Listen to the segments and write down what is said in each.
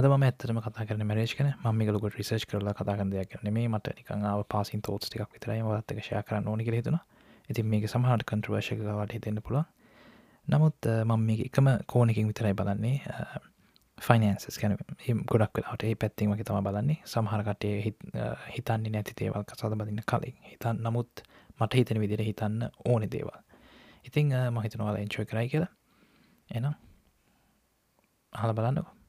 අදම ඇත්තම කතා කරන මරේෂ් කන මමිකලකට රිසර්ච් කරලා කතාගන්න දෙයක් කරන මේ මට නිකංාව පාසින් තෝස් ටික් විතරයි වත්තක ශය කරන්න ඕනි හිතුන ඉතින් මේක සමහට කන්ට්‍රවර්ශකවට හිතෙන්න්න පුළුවන්. නමුත් මම මේ එකම කෝනකින් විතරයි බලන්නේ. ෆයිනන්සස් කැන ගොඩක් වෙලාට ඒ පැත්තිීම තම බලන්නේ. සමහරකටේ හිතන්නේ නැති දේවල් කසාද බදින්න කලින්. හිතන් නමුත් මට හිතන විදිර හිතන්න ඕනෙ දේවල්. ඉතිං මහිතනවාල එංචෝය කරයි කියලා. එනම් හල බලන්නකෝ.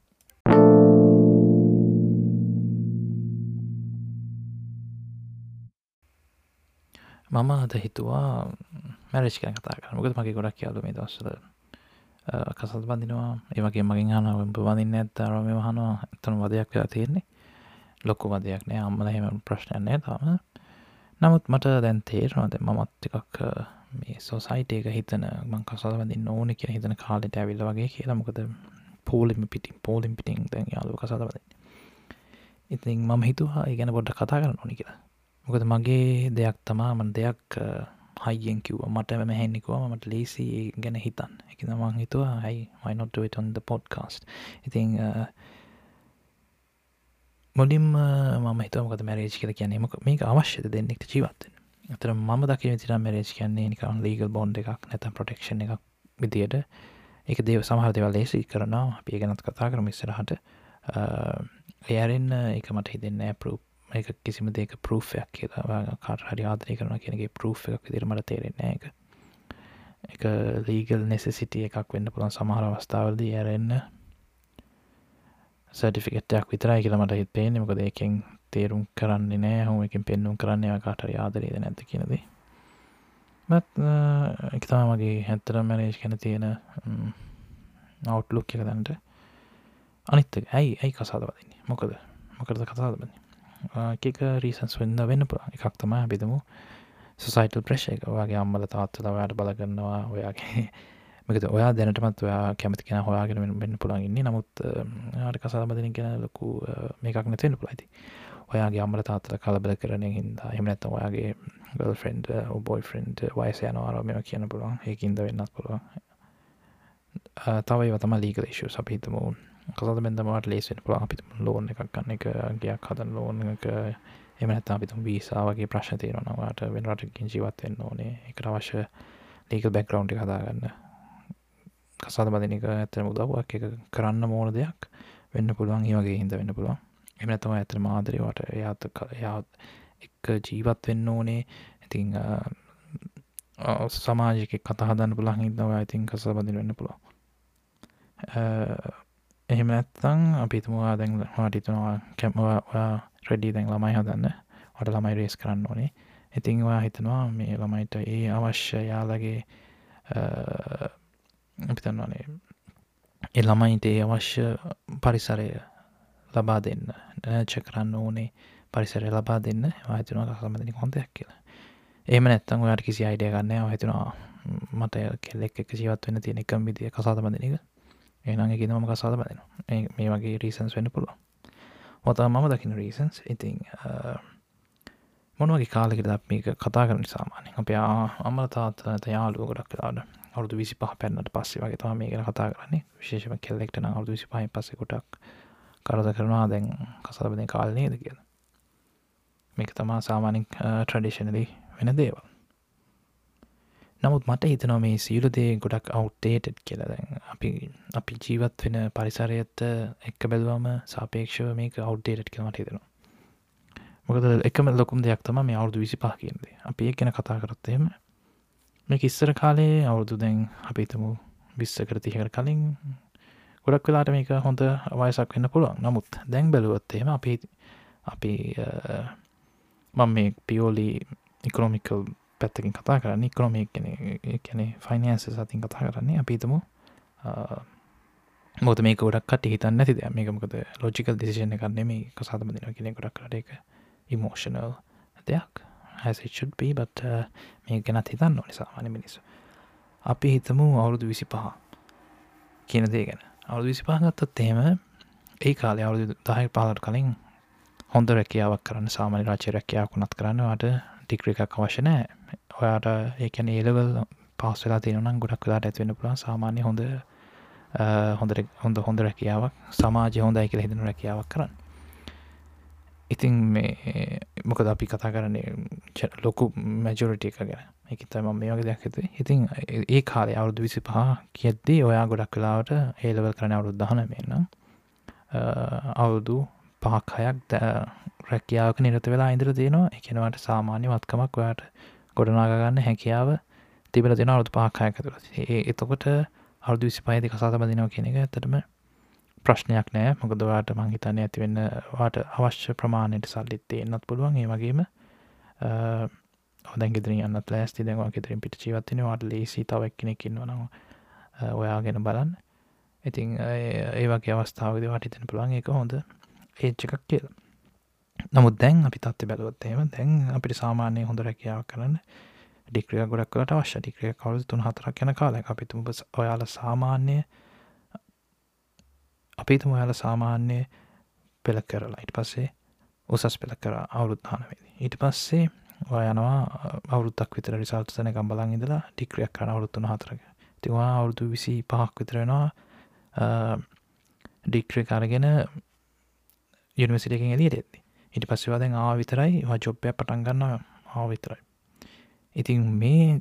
මම අද හිතුවා මැරච් කන කතා කර මොකද මගේ ගොඩක් යාලු මේ දස්සල කසල් බඳනවා. ඒවගේ මගින් හන බඳන්න ඇත්තාර මේ වහනවා එතන වදයක් වෙලා තියෙන්නේ. ලොක්කු වදයක් නෑ. අම්මල හෙම ප්‍රශ්නයන්නේ තාම. නමුත් මට දැන් තේරනවාද මමත් එකක් මේ සෝසයිටේක හිතන මං කසල් වඳින් ඕන කිය හිතන කාලෙට ඇවිල්ල වගේ කියලා. මොකද පෝලිම පිටින් පෝලිම් පිටිං දැන් යාලු කසලවද ඉතින් මම හිතුවා ඉගැන පොඩ්ඩ කතා කරන්න ඕනි කියලා. මොකද මගේ දෙයක් තමා මන් දෙයක් හයියෙන් කිව්ව. මට මෙහැන්නිකුව මට ලේසි ගැන හිතන් එක මං හිතුවා හයි මයිනොට්ටන් පොඩ්කාස්ට ඉතිං මුලින්ම මම හිතමකද මැරේජ් කියල කියන්නේම මේක අවශ්‍යද දෙන්නෙක්ට ජීවත්තෙන අතර මම දකින තිර මැරේජ් කියන්නේ නිකන් ලීගල් බොන්් එකක් නැත ප්‍රටෙක්ෂන් එකක් විදියට. එක දේව සමහර දෙවල් ලේසි කරනවා. අපිය ගැනත් කතා කරම ඉස්සරහට. එයරෙන් එක මට හිතෙන්න පරූප් එක කිසිම දෙක පරූෆයක් කියලා කාට හරි ආදරය කරන කියනගේ පරූෆ් එකක් විදිරමට තේරෙන්නේ එක එක ලීගල් නෙසසිටිය එකක් වෙන්න පුළන් සමහර අවස්ථාවලදී ඇරෙන්න. සටිෆිකටයක් විතරයි කියලා මට හිත් පේන මොකද එකෙන් තේරුම් කරන්නේ නෑ. හොම එකින් පෙන්නුම් කරන්නේ කාටරි ආදරේද නැත කියනද මත් එකතම මගේ හැත්තර මැනේජ් කැන තියෙන අවට්ලුක් එක දැන්ට. අනිත්ත ඇයි ඇයි කසාද වදන්නේ? මොකද? මොකද කතාද බන්නේ එකක රීසන්ස් වෙන්න වෙන්න පුළ එකක් තමයි බිදමු සොසයිටල් ප්‍රශ් එක. ඔයාගේ අම්මල තාත්තල ඔයාට බලගන්නවා ඔයාගේ මකද ඔයා දැනටමත් ඔයා කැමති කෙන හොයාගෙන වෙන්න පුළන් ඉන්න. නමුත් යාට කසාබදන ගැන ලොකු මේකක් නැතිෙන පුලයිති ඔයාගේ අම්මල තාත්තල කලබල කරන හින්දා එමනැත්ත ඔයාගේ ගල් ෆ්‍රෙන්ඩ් ඔබෝයි ෆ්‍රෙන්ඩ් වයිස යනවාර මෙම කියන පුළුවන්. ඒකින්ද වෙන්නත් පුළුවන්. තවයි වතම ලීගල ශු සපහිතමූ කසද බෙන්දමට ලේසෙන් පුළ අපිත ලෝන එකක් ගන්න එක ගයක් හදන් ලෝන එක එමනත් අපිතුම් වීසාාවගේ ප්‍රශ්න තේරනවාට වෙන රටකින් ජීවත්වෙන්න ඕනේ. එකට අවශ්‍ය ලීක බැක්රවන්් හදාගන්න. කසාද බදින එක ඇතර මුදවක් එක කරන්න මෝන දෙයක්. වෙන්න පුළුවන් ඒවගේ හිද වෙන්න පුළුවන්. එමනතම ඇතර මාදරවට එයාත එයාත් එක් ජීවත් වෙන්න ඕනේ. ඉතිං සමාජක කතහදන්න පුළන් හිදවා ඉතින් කස බදින වෙන්න පුළුවන්. එහෙම නැත්තං අපිතුමවා දැන් හටිතුනවා කැම්වා ඔයා රෙඩි දැන් ළමයි හදන්න. වට ළමයි රේස් කරන්න ඕනේ. ඉතිංවා හිතනවා මේ ළමයිට ඒ අවශ්‍ය යාලගේ අපිතන්නවානේ එ ළමයිට ඒ අවශ්‍ය පරිසරය ලබා දෙන්න නච කරන්න ඕනේ. පරිසරය ලබා දෙන්න. හිතනවා කසමතිනි කොන්තයක් කියලා. ඒම නැත්තං ඔයාට කිසි අයිඩිය ගන්න හිතනවා මට කෙල්ලෙක් එක ජීවත් වෙන්න තියෙන එකම් විදිිය කසාතමදිනක ඒනගේ ගෙනම කසාද බදෙන මේ වගේ රීසන්ස් වෙන්න පුළුව ඔතා මම දකින රීසන්ස් ඉතිං මොනවගේ කාලෙකට මේක කතා කරන සාමානය අප අම්මල තාත්තනත යාලුව ගොඩක් ලාට අවුදු විසි පහ පැන්නට පස්සේ වගේ තම මේක කතා කරන්නේ. විශේෂම කෙල්ලෙක්ටන අවුදු විසි පහහි පස්ස කොටක් කරද කරනවා. දැන් කසාබදය කාලනේද කියල. මේක තමා සාමානින් ට්‍රඩිෂනලි වෙන දේවල්. නමුත් මට හිතනවා මේ සියලුදේ ගොඩක් අවුට්ටේටඩ් කියලදැන් අපි අපි ජීවත් වෙන පරිසරයත්ත එක්ක බැලුවම සාපේක්ෂව මේක අවුට්ටේට් කියලමට හිතෙනවා. මොකද එකම ලොකුම් දෙයක් තම මේ අවුදු විසි පහ කියදේ අපි ඒ ගැන කතා කරත්තේම මේ ඉස්සර කාලේ අවුරුදු දැන් අපිතමු විස්ස කරතිහකට කලින් ගොඩක් වෙලාට මේක හොඳ වයසක් වෙන්න පුළුවන්. නමුත් දැන් බැලුවත්තේම අපි අපි මම මේ පියෝලි ඉකොනොමිකල් පැත්තකින් කතා කරන්න ඉක්‍රොමය කැනෙ ෆයිනන්ස සතින් කතා කරන්නේ අපිතමු මොත මේ ගොඩක් කට හිතන්න ඇති දෙ මේකමකද ලෝජිකල් දිසිෂණ කරන්නේ මේ කසාතම දින කෙනෙ ගොඩක් කරට එක ඉමෝෂනල් දෙයක්. හැසිට් බී බට මේ ගැනත් හිතන්න ඕනි සාමාන්‍ය මිනිස්සු. අපි හිතමු අවුරුදු විසි පහ කියන දේ ගැන. අවුදු විසි පහගත්තත් එහෙම ඒ කාලය අවුදු දහය පාලට කලින් හොඳ රැකියාවක් කරන්න සාමාන්‍ය රාචය රැකියාවකුනත් කරන්නවාට ටික්‍ර එකක් අවශ්‍ය නෑ ඔයාට ඒකැන ඒලවල් පස්සලා තියනම් ගොඩක් වෙලාට ඇතිවෙන පුළන් සාමාන්‍ය හොඳ හොඳ හොඳ හොඳ රැකියාවක් සමාජ හොඳයි කියල හිදන රැකියාවක් කරන්න. ඉතින් මේ මොකද අපි කතා කරන්නේ ලොකු මැජොරිට එක ගැන. එක තම මේ වගේ දෙයක් ඇති ඉතින් ඒ කාලේ අවුරුදු විසි පහ කියද්දී ඔයා ගොඩක් කලාවට ඒලවල් කරන අවුරුදු දහන මෙන්න අවුරුදු පහක් හයක් රැකියාවක නිරත වෙලා ඉදිර තියෙනවා. එකනවට සාමාන්‍ය වත්කමක් ඔයාට ගොඩනාගන්න හැකියාව තිබල දෙෙන අවුදු පාකායක තුළ ඒ එතකොට අවුදු විසි පයිති කසාත බදිනව කියන එක ඇතටම ප්‍රශ්නයක් නෑ. මොකදවාට මංහිතන්න ඇතිවෙන්න වාට අවශ්‍ය ප්‍රමාණයට සල්ලිත්තේ එන්නත් පුළුවන්. ඒ වගේම හොදැන් ගෙදර යන්න ලෑස්ති. දැවා ෙතරින් පිට ජීවත්තින වාට ලේසි තවක් කෙනෙකින්න නවා ඔයාගෙන බලන්න. ඉතිං ඒ වගේ අවස්ථාවද වාටිතන පුළුවන්. එක හොඳ. ඒච්ච එකක් කියල. නමුත් දැන් අපි තත්ත බැලුවත්තේම දැන් අපිට සාමාන්‍යය හොඳ රැකියාව කරන්න ඩික්‍රිය ගොඩක් කලට අවශ්‍ය ඩික්‍රිය කවුද තුන් හතරක් යන කාලයක්. අපිතුම ඔයාල සාමාන්‍ය අපිතුම ඔයාල සාමාන්‍ය පෙළ කරලා. ඉට පස්සේ උසස් පෙළ කර අවුරුද්ධානවේදී ඊට පස්සේ යනවා අවුරුත්තක් විතර රිසල්ට සන කම්බලන් ඉදලා ටික්‍රියක් කරන අවුරුත්තුන හතරක. තිවා අවුරුදු විසි පහක් විතරෙනවා ඩික්්‍රිය කරගෙන යනිවසිටකින් එලියට එෙද්දි ඉට පස්සවාදැන් ආ විතරයි ජොබ්බය පටන්ගන්න ආ විතරයි. ඉතින් මේ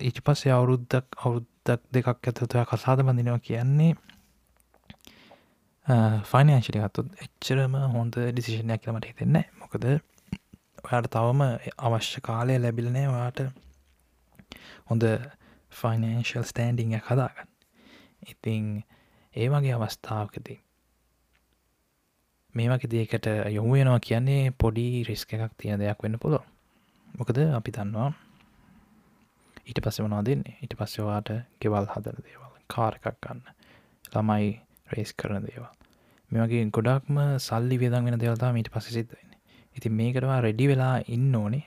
ඉට පස්සේ අවුරුද්දක් අවුරුද්දක් දෙකක් ඇතතුය කසාද බඳිනවා කියන්නේ ෆයිනෑශලි ගත්තුත් එච්චරම හොඳ ඩිසිෂණයක් කියලමට හිතෙන්න මොකද ඔයාට තවම අවශ්‍ය කාලය ලැබිලනෑ වාට හොඳ ෆයිනන්ශල් ස්ටන්ඩිං හදාගන්න. ඉතිං ඒ වගේ අවස්ථාවකදී මේ වගේ දේකට යොමුුවෙනවා කියන්නේ පොඩි රිස්ක එකක් තියෙන දෙයක් වෙන්න පුළො මොකද අපි දන්නවා ඊට පස්ස වනා දෙන්නේ ඊට පස්සවාට ගෙවල් හදන දේවල් කාරකක් ගන්න ළමයි රේස් කරන දේවල්. මේගේ ගොඩක්ම සල්ලි වියදම් වෙන දෙවතා මීට පස සිද්ධන්න ඉතින් මේකටවා රෙඩි වෙලා ඉන්න ඕනේ.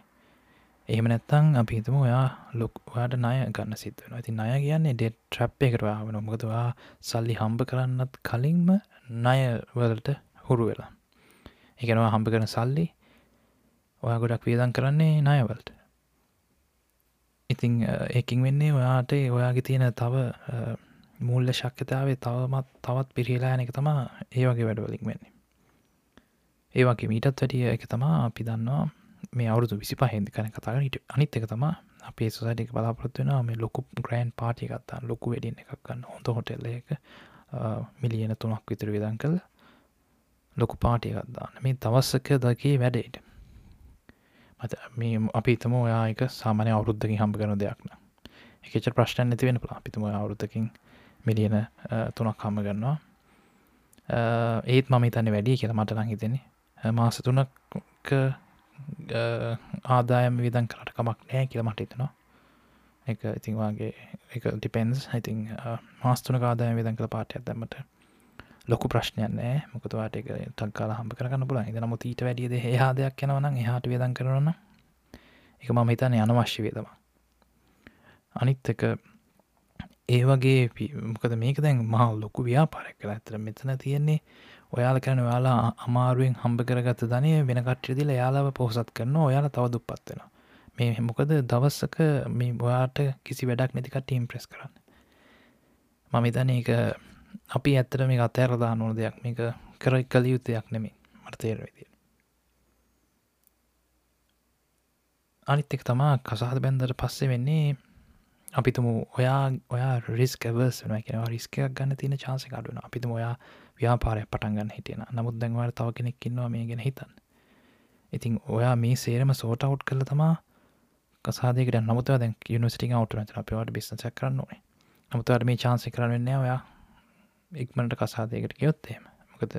එහෙම නැත්තං අපි හිතම ඔයා ලොක්වාට නය ගන්න සිත්වෙන ඇති නය කියන්නේ ඩෙට් ට්‍රප් එකටවා වන මොකදවා සල්ලි හම්බ කරන්නත් කලින්ම නයවලට හුරු වෙලා. එකනවා හම්බ කරන සල්ලි ඔයා ගොඩක් වියදන් කරන්නේ නයවලට ඉතිං ඒකින් වෙන්නේ ඔයාට ඔයාගේ තියෙන තව මුල්ල ශක්්‍යතාවේ තවමත් තවත් පිරිහිලා යන එක තමා ඒ වගේ වැඩවලින් වෙන්නේ. ඒවගේ මීටත් වැඩිය එක තමා අපි දන්නවා මේ අවුදු විසි පහෙන්දි කන කතාග හිට අනිත් එක තමා අපේ සොසයිටක බලාපොත්වෙන මේ ලොකු ග්‍රෑන්් පාටි ගත්තා ලොකු වැඩින් එකක් ගන්න හොඳ හොටෙල්ල එක මිලියන තුනක් විතර විදන් කළ. ලොකු පාටිය ගත්දාන්න මේ තවස්සක දකේ වැඩේට. මත මේ අපි තම ඔයා එක සාමානය අවුරුද්ධකින් හම්බ කරන දෙයක්න එකච ප්‍රශ්ටන් නැති වෙන පලා අපිතුම අවුරුද්ධකින් මිලියන තුනක් හම්ම කරනවා. ඒත් මම තන්න වැඩි කියල මට ලං හිතෙන්නේ. මාස තුනක් ආදායම විදන් කරට කමක් නෑ කියල මට හිතනවා. එක ඉතින්වාගේ එක ඩිපෙන්ස් ඉතින් මාස්තුන ආදාය විදන් කළ පාටයක් දැමට ලොකු ප්‍රශ්නයන්නේ මොකතුවාට එක ටක්කාල හම්ප කරන්න පුල ඉද නමුත් ඊට වැඩියද හයා දෙයක් යනවන එහට වේදන් කරන එක මම හිතන අනවශ්‍ය වේදම අනිත් එක ඒ වගේ මොකද මේක දැන් මහල් ලොකු ව්‍යාපාරක් කළ ඇතර මෙතන තියෙන්නේ ඔයාල කරන ඔයාලා අමාරුවෙන් හම්බ කරගත ධනය වෙන කට්්‍රදිල යාලාව පොහසත් කරන ඔයාලා තව දුපත්වෙන මේ මොකද දවස්සක මේ ඔයාට කිසි වැඩක් නැතිකට ඉම්ප්‍රෙස් කරන්න. මම ඉතන එක අපි ඇත්තට මේ අතෑරදා නොන දෙයක්. මේක කර කළ යුත්තයක් නෙමේ මට තේරවෙදිය අනිත් එක් තමා කසාද බැන්දට පස්සේ වෙන්නේ අපිතුම ඔයා ඔයා රිස්ක වර්ස් වෙන කෙනවා රිස්කයක් ගන්න තියෙන චාන්සි අඩුවන අපිතුම ඔයා ව්‍යාපාරය පටන්ගන්න හිටියෙන නමුත් දැන්වට තව කෙනෙක් ඉන්නවා මේ ගැන හිතන්න. ඉතින් ඔයා මේ සේරම සෝට අවට් කළ තමා කසාදකට නමුත දැ යුනිසිටි අවටන අපිවට බිස්නසක් කරන්න ඕනේ. නමුතවට මේ චාන්සි කරන්න ඔයා ඉක්මට කසාදයකට ගයොත්තේම මොකද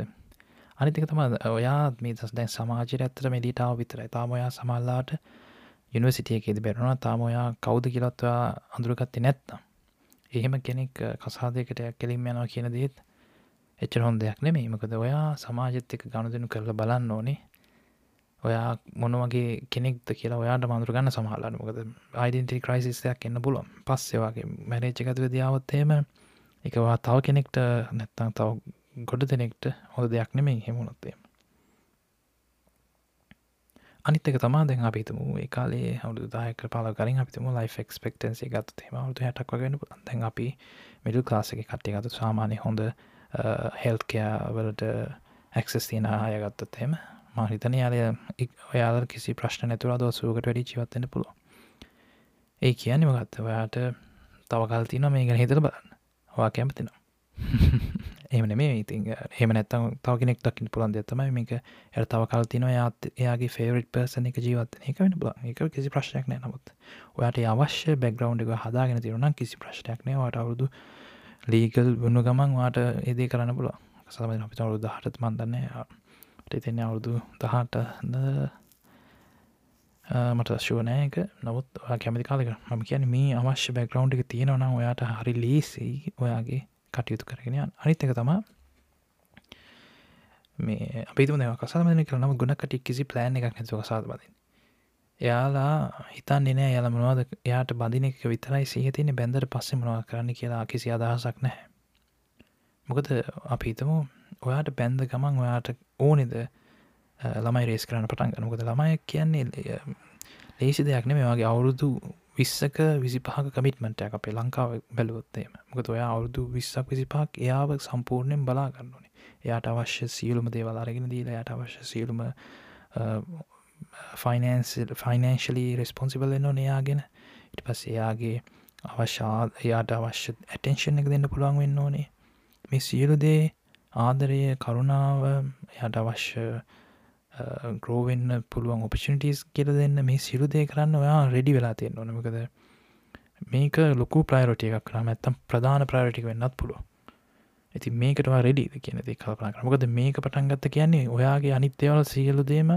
අනිතික තම ඔයා මේ දස් දැන් සමාජයට ඇත්තට මෙඩිටාව විතරයි. තාම ඔයා සමල්ලාට යුනිවසිටියකෙද බැරුණ. තාම ඔයා කෞද කියලත්වා අඳුරගත්ති නැත්නම්. එහෙම කෙනෙක් කසාදයකට කෙලින් යනවා කියන දේත් එච්චර හොන් දෙයක් නෙමේ මකද ඔයා සමාජත් එක ගණුදනු කරල බලන්න ඕනේ. ඔයා මොනවගේ කෙනෙක්ද කියලා ඔයාට මඳුර ගන්න සමහලාට මොකද අයිඩන්ටි ක්‍රයිසිස්යක් එන්න පුලොන් පස්සේවාගේ මැරේච්චකතු දියාවත්තේම එකවා තව කෙනෙක්ට නැත්තං තව ගොඩ දෙනෙක්ට හොඳ දෙයක් නෙමේ හෙමුණොත්තේ අනිත්තක තමා දැන් අපිතම කාලේ හවුදු දායක පාල කරින් අපිතම ලයි ක්ස්පෙක්ටන්සේ ගත් හෙම වුතු හැටක් වගෙන දැන් අපි මිඩල් කාසක කට්ටි ගතු සාමානය හොඳ හෙල්කයාවලට ඇක්සස් තියෙන අයගත්තත් හෙම මහිතන යාලය ඔයාල කිසි ප්‍රශ්න නැතුර දෝසූකට වැඩි ජීවත්වන්න පුළුව ඒ කියන්නම ගත්ත ඔයාට තවකල් තින මේ ගැන හිතර බලන්න. වා කැමතිනවා එමන මේ ඉතින් හෙම නැත්තම් තව කෙනෙක් දකින්න පුළන් දෙතමයි මේක. එ තව කල්තින යාත් එයාගේ ෆේවරිට පර්සන එක ජීවත් එක වෙන බල එක කිසි ප්‍රශ්නයක් නෑ. නමුත් ඔයාට අවශ්‍ය බැග්‍රවන්් එක හදාගෙන තිරුණම් කිසි ප්‍රශ්නයක් නෑ. වාට අවුරුදු ලීගල් වුණු ගමන් වාට ඒදේ කරන්න පුල සම අපිට අවුරුදු හටත් මන්දන්නේ එතෙන්නේ අවුරුදු දහට මට ශුවනයක නමුත් කැමති කාලක ම කියන මේ අවශ්‍ය බැග්‍රවන්් එක තියෙනවනම් ඔයාට හරි ලේසි ඔයාගේ කටයුතු කරගෙන අනිත් එක තමා මේ අපිතුම දෙව කසාමන කරනම ගුණකට කිසි ප්ලෑන් එකක් නැතුව කසාද බදින් එයාලා හිතන් නෑ යල මනවාද එයාට බදින එක විතරයි සහතින බැන්දර පස්සෙ මනවා කරන්න කියලා කිසි අදහසක් නැහැ. මොකද අපිතමු ඔයාට බැන්ද ගමන් ඔයාට ඕනෙද ළමයි රේස් කරන්න පටන් ගනකොද ළමය කියන්නේ ලේසි දෙයක් නෙම වගේ අවුරුදු විස්සක විසි පහක කමිටමට අපේ ලංකාව බැලුවොත්තේම මොකද ඔයා අවුරුදු විස්සක් විසිපහක් එයාව සම්පූර්ණයෙන් බලා ගන්නනේ එයාට අවශ්‍ය සියලුම දේවල් අරගෙන දීලා යට අවශ්‍ය සියලුම ෆයිනන්ස් ෆයිනන්ශලි රෙස්පොන්සිබල් එන්න එයාගෙන. ඉට පස් එයාගේ අවශ්‍යා එයාට අවශ්‍ය ඇටෙන්ෂන් එක දෙන්න පුළුවන් වෙන්න ඕනේ. මේ සියලු දේ ආදරය කරුණාව එයට අවශ්‍ය ග්‍රෝවෙන්න පුළුවන් ඔපිනිටස් කියල දෙන්න මේ සිරුදය කරන්න ඔයා රෙඩි වෙලා තියෙන ඕනමකද මේක ලොකු ප්‍රයිරටිය එකක් කරම ඇත්තම් ප්‍රධාන ප්‍රයිරටික වෙන්නත් පුළුව ඇති මේකටවා රෙඩිද කියනති කල්පන කරමකද මේක පටන්ගත්ත කියන්නේ ඔයාගේ අනිත්‍යවල සියලුදේම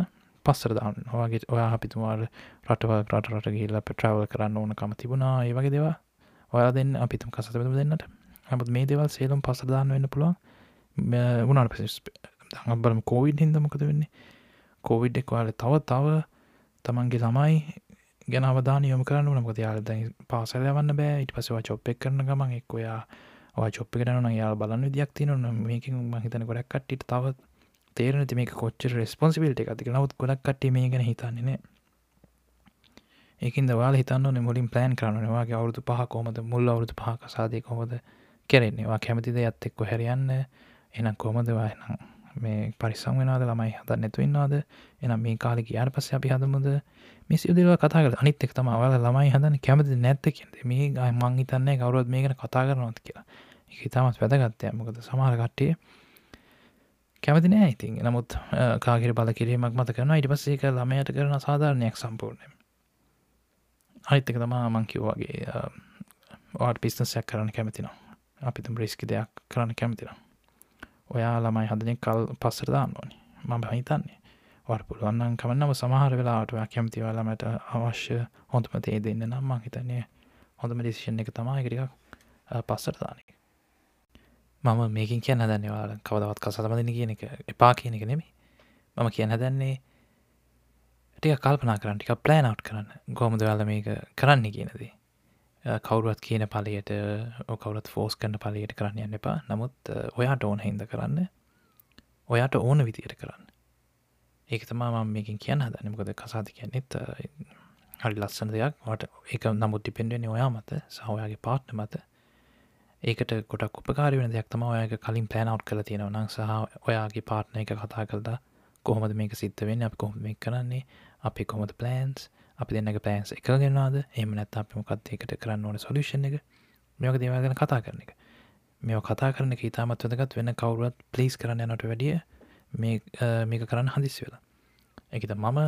පස්සරදාන්න ඔයාගේ ඔයා අපිතුමාල් රටව රට රට ගිල්ල පෙට්‍රවල් කරන්න ඕනකම තිබුණා ඒ වගේ දෙවා ඔයා දෙන්න අපිතුම් කසතම දෙන්නට හමත් මේ දෙවල් සේලම් පසදාන්න වෙන්න පුළුවන් වුණට පෙස් දඟබලම කෝවිඩ් හිදමකද වෙන්නේ කෝවිඩ් එක්වාල තව තව තමන්ගේ ළමයි ගැන අවධාන යොම කරන්න නමක යාල දැ පාසල යවන්න බෑ. ඉට පසවා චොප්පෙක් කරන ගමන් එක් ඔයා චොප්ප කරන යා බලන්න විදියක් තින මේකින් මහිතන ගොඩක් කට්ටිට තව තේරන ති මේ කොච්ච රෙස්පොන්සිබිල්ට එකති නවත් ගොඩක් කට්ට මේ ගැන හිතන්නේන ඒකින් දවාල හිතන්න මුලින් ප්ලෑන් කරනවාගේ අවුදු පහ කොමද මුල් අවුදු පහ සාදය කොමද කෙරෙන්නේවා කැමතිද ඇත්තෙක්ව හැරියන්න? එනම් කොමදවා නම් මේ පරිසං වෙනද ළමයි හත නැතුවන්නාද එනම් මේ කාලෙ යාට පස්ස අපි හදමුද? මේ සිදුව කතා කර අනිත්තෙක් තම වල ළමයි හදන කැමති නැත්ත කියද මේ ගයි මං හිතන්නේ කවරුවත් මේකන කතා කරනොත් කියලා. එක ඉතාමත් වැදගත්තය මොකද සමහර කට්ටිය කැමති නෑ ඉතින්. නමුත් කාගර බල කිරීමක් මත කරන ඉට පස්සේ එක ළමයට කරන සාධාරණයක් සම්පූර්ණය අනිත්තක තමා මංකිව්වාගේ වාට පිස්නසයක් කරන්න කැමතිනවා අපිතුම් බ්‍රිස්කි දෙයක් කරන්න කැමතිනවා ඔයා ළමයි හදනෙක් කල් පස්සර දාන්න ඕනි. මම හිතන්නේ. වට පුළුවන්න්න කමන්නම සමහර වෙලාට කැමතිවලමට අවශ්‍ය හොඳම තේ දෙන්න නම් මං හිතන්නේ හොඳම ඩිසිෂන් එක තමයිකටික් පස්සට දානක මම මේකින් කියන්න දන්නවාල කවදවත් කසතමදින කියන එක එපා කියන එක නෙමේ මම කියන්න දැන්නේ ටික කල්පනා කරන්න ටික ප්ලෑනවට් කරන්න. ගොමද වෙල මේක කරන්න කියනදී කවරුවත් කියන පලයට කවරත් ෆෝස් කරන පලයට කරන්න යන්න එපා. නමුත් ඔයාට ඕන හින්ද කරන්න. ඔයාට ඕන විදියට කරන්න. ඒක තමා මම මේකින් කියන්න හදනමකොද කසාති කියන්නෙත් හරි ලස්සන දෙයක්. වට ඒක නමුත් ටිපෙන්ඩුවන ඔයා මත සහෝයාගේ පාට්න මත. ඒකට ගොඩක් උපකාර වෙන දෙයක් තම ඔයාගේ කලින් පෑනවට් කළ තියෙනව නං සහ ඔයාගේ පාට්න එක කතා කළදා කොහොමද මේක සිද්ධ වෙන්න අප කොහොම මේ කරන්නේ අපි කොමද ප්ලන්ස් අපි දෙන්නක පෑන්ස් එකගෙනවාද එම නැත් අපි මොකක්දයකට කරන්න ඕන සොලිෂන් එක? මේක දේවගෙන කතා කරන එක. මෙ කතා කරන එක ඉතාමත් වදගත් වෙන කවරුවත් පලිස් කරන්න යනට වැඩිය මේක කරන්න හදිසි වෙලා. එකත මම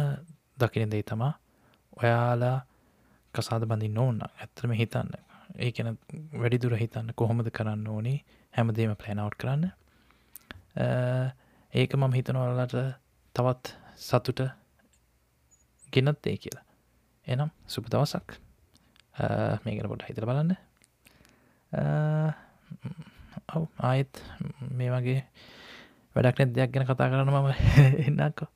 දකින දෙයි තමා ඔයාලා කසාද බඳින් ඕන්න ඇත්තරම හිතන්න. ඒකන වැඩිදුර හිතන්න කොහොමද කරන්න ඕනේ? හැමදේම ප්ලෑනවට් කරන්න. ඒක මම හිතනවලට තවත් සතුට ගෙනත් ඒ කියලා. එනම් සුප දවසක්. මේකට පොට හිතර බලන්න. ඔව් ආයෙත් මේ වගේ වැඩක් නැ දෙයක් ගැන කතා කරන්න මම එන්නක්කෝ